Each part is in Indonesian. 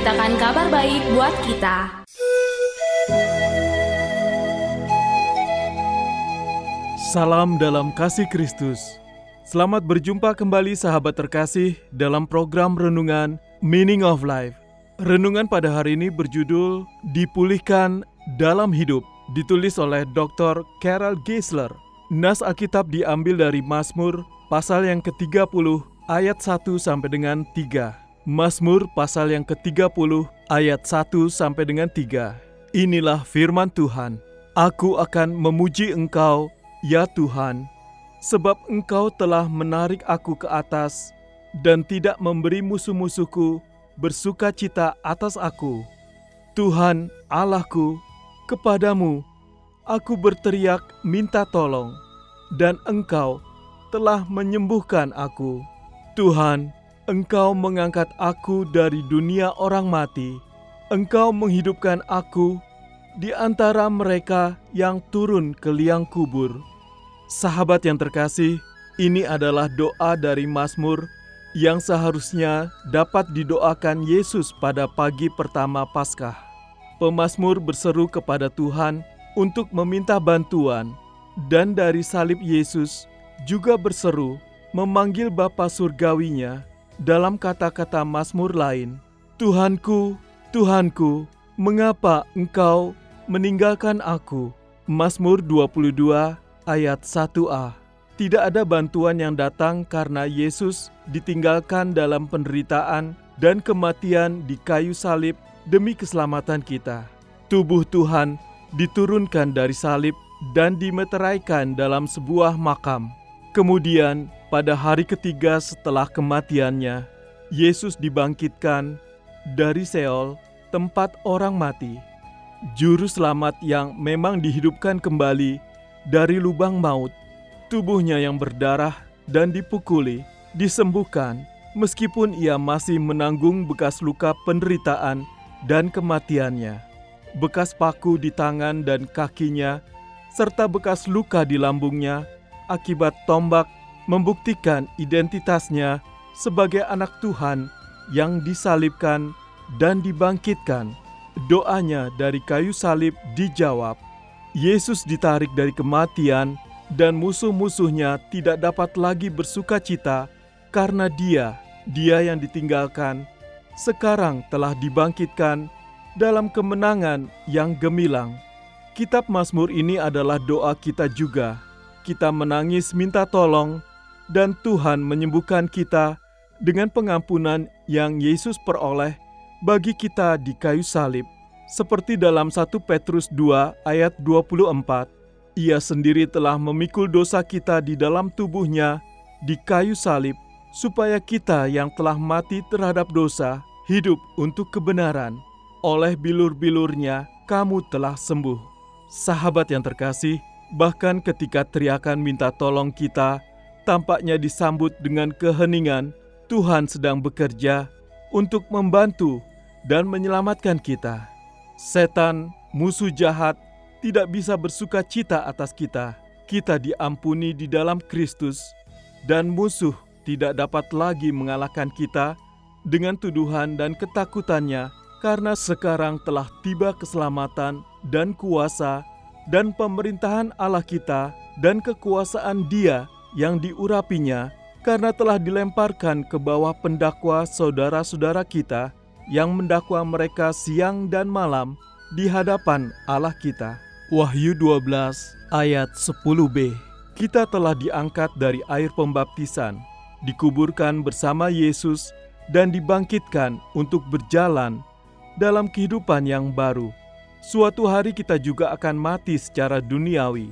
Memberitakan kabar baik buat kita Salam dalam kasih Kristus. Selamat berjumpa kembali sahabat terkasih dalam program renungan Meaning of Life. Renungan pada hari ini berjudul Dipulihkan dalam Hidup, ditulis oleh Dr. Carol Geisler. Nas Alkitab diambil dari Mazmur pasal yang ke-30 ayat 1 sampai dengan 3. Mazmur pasal yang ke-30 ayat 1 sampai dengan 3. Inilah firman Tuhan. Aku akan memuji Engkau, ya Tuhan, sebab Engkau telah menarik aku ke atas dan tidak memberi musuh-musuhku bersuka cita atas aku. Tuhan Allahku, kepadamu aku berteriak minta tolong, dan Engkau telah menyembuhkan aku. Tuhan, Engkau mengangkat aku dari dunia orang mati. Engkau menghidupkan aku di antara mereka yang turun ke liang kubur. Sahabat yang terkasih, ini adalah doa dari Mazmur yang seharusnya dapat didoakan Yesus pada pagi pertama Paskah. Pemazmur berseru kepada Tuhan untuk meminta bantuan dan dari salib Yesus juga berseru memanggil Bapa surgawinya dalam kata-kata Mazmur lain. Tuhanku, Tuhanku, mengapa engkau meninggalkan aku? Mazmur 22 ayat 1a. Tidak ada bantuan yang datang karena Yesus ditinggalkan dalam penderitaan dan kematian di kayu salib demi keselamatan kita. Tubuh Tuhan diturunkan dari salib dan dimeteraikan dalam sebuah makam. Kemudian, pada hari ketiga setelah kematiannya, Yesus dibangkitkan dari Seol, tempat orang mati. Juru selamat yang memang dihidupkan kembali dari lubang maut, tubuhnya yang berdarah dan dipukuli, disembuhkan meskipun ia masih menanggung bekas luka penderitaan dan kematiannya. Bekas paku di tangan dan kakinya, serta bekas luka di lambungnya akibat tombak membuktikan identitasnya sebagai anak Tuhan yang disalibkan dan dibangkitkan. Doanya dari kayu salib dijawab. Yesus ditarik dari kematian dan musuh-musuhnya tidak dapat lagi bersuka cita karena dia, dia yang ditinggalkan, sekarang telah dibangkitkan dalam kemenangan yang gemilang. Kitab Mazmur ini adalah doa kita juga. Kita menangis minta tolong dan Tuhan menyembuhkan kita dengan pengampunan yang Yesus peroleh bagi kita di kayu salib. Seperti dalam 1 Petrus 2 ayat 24, ia sendiri telah memikul dosa kita di dalam tubuhnya di kayu salib, supaya kita yang telah mati terhadap dosa hidup untuk kebenaran. Oleh bilur-bilurnya kamu telah sembuh. Sahabat yang terkasih, bahkan ketika teriakan minta tolong kita tampaknya disambut dengan keheningan, Tuhan sedang bekerja untuk membantu dan menyelamatkan kita. Setan, musuh jahat, tidak bisa bersuka cita atas kita. Kita diampuni di dalam Kristus, dan musuh tidak dapat lagi mengalahkan kita dengan tuduhan dan ketakutannya, karena sekarang telah tiba keselamatan dan kuasa dan pemerintahan Allah kita dan kekuasaan Dia yang diurapinya, karena telah dilemparkan ke bawah pendakwa saudara-saudara kita yang mendakwa mereka siang dan malam di hadapan Allah kita. Wahyu 12 ayat 10b kita telah diangkat dari air pembaptisan, dikuburkan bersama Yesus, dan dibangkitkan untuk berjalan dalam kehidupan yang baru. Suatu hari kita juga akan mati secara duniawi.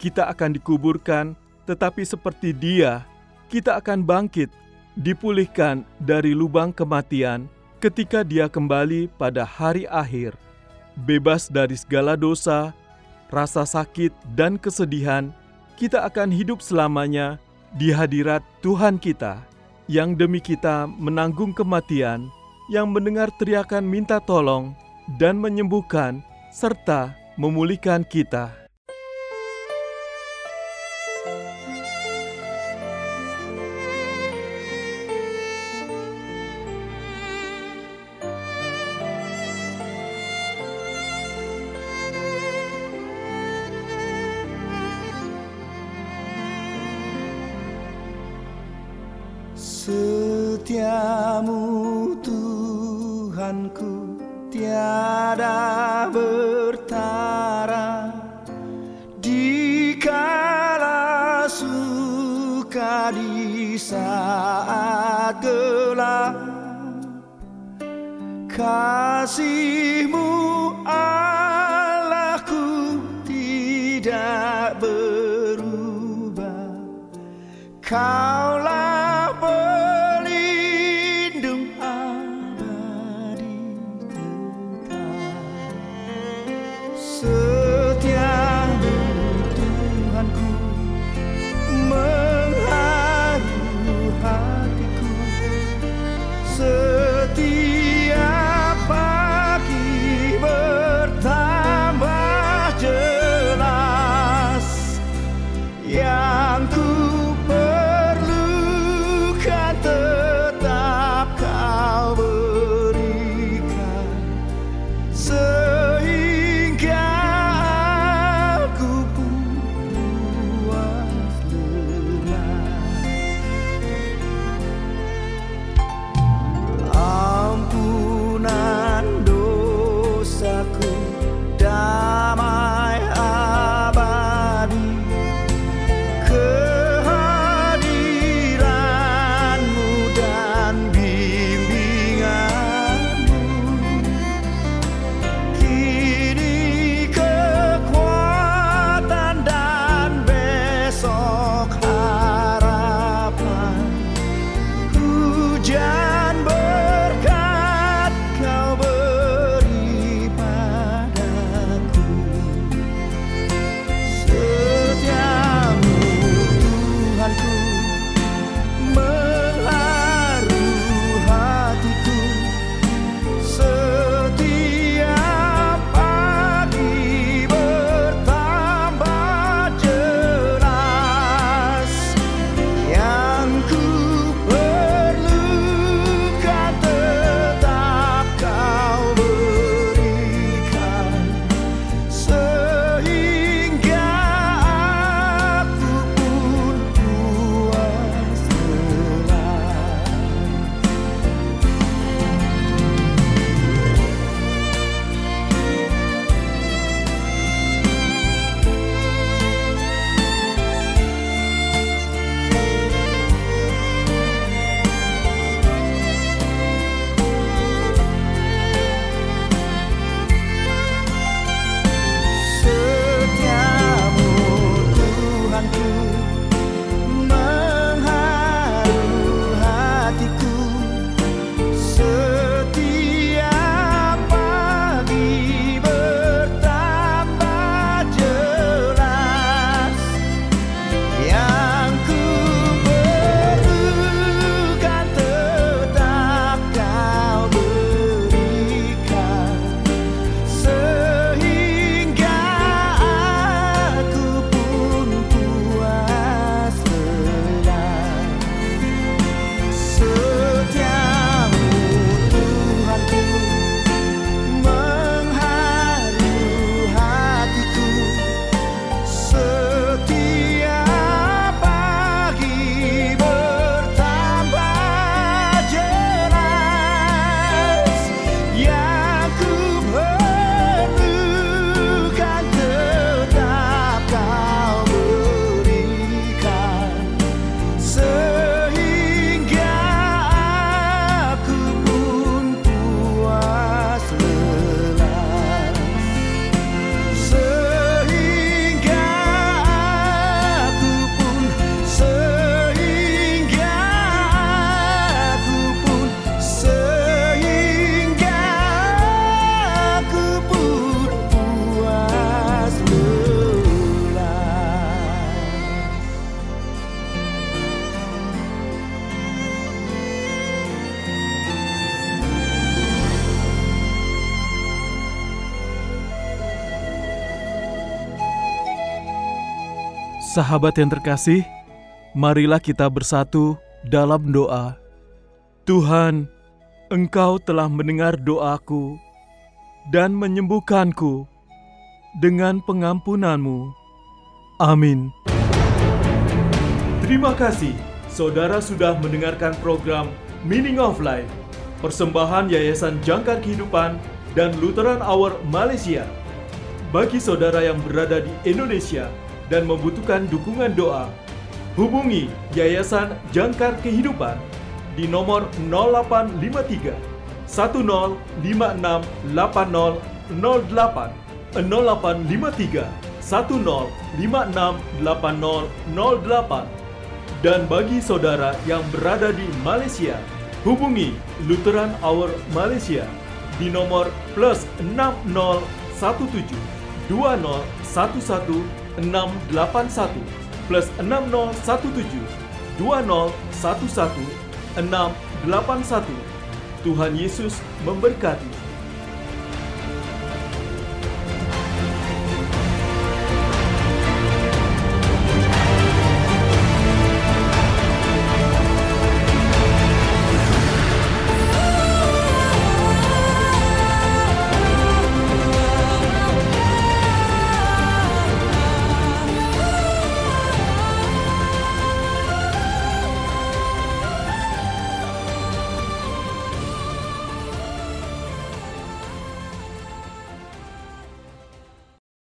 Kita akan dikuburkan, tetapi seperti Dia, kita akan bangkit, dipulihkan dari lubang kematian ketika Dia kembali pada hari akhir, bebas dari segala dosa, rasa sakit, dan kesedihan kita akan hidup selamanya di hadirat Tuhan kita, yang demi kita menanggung kematian, yang mendengar teriakan minta tolong, dan menyembuhkan serta memulihkan kita. Setiamu Tuhanku tiada bertara. Di kala suka di saat gelap kasihmu Allahku tidak berubah. Kaulah yang Sahabat yang terkasih, marilah kita bersatu dalam doa. Tuhan, Engkau telah mendengar doaku dan menyembuhkanku dengan pengampunanmu. Amin. Terima kasih, saudara sudah mendengarkan program Meaning of Life, persembahan Yayasan Jangkar Kehidupan dan Lutheran Hour Malaysia. Bagi saudara yang berada di Indonesia dan membutuhkan dukungan doa, hubungi Yayasan Jangkar Kehidupan di nomor 0853 1056 8008 0853 10568008 dan bagi saudara yang berada di Malaysia hubungi Lutheran Hour Malaysia di nomor plus 6017 2011 681 plus 6017 2011 681 Tuhan Yesus memberkati.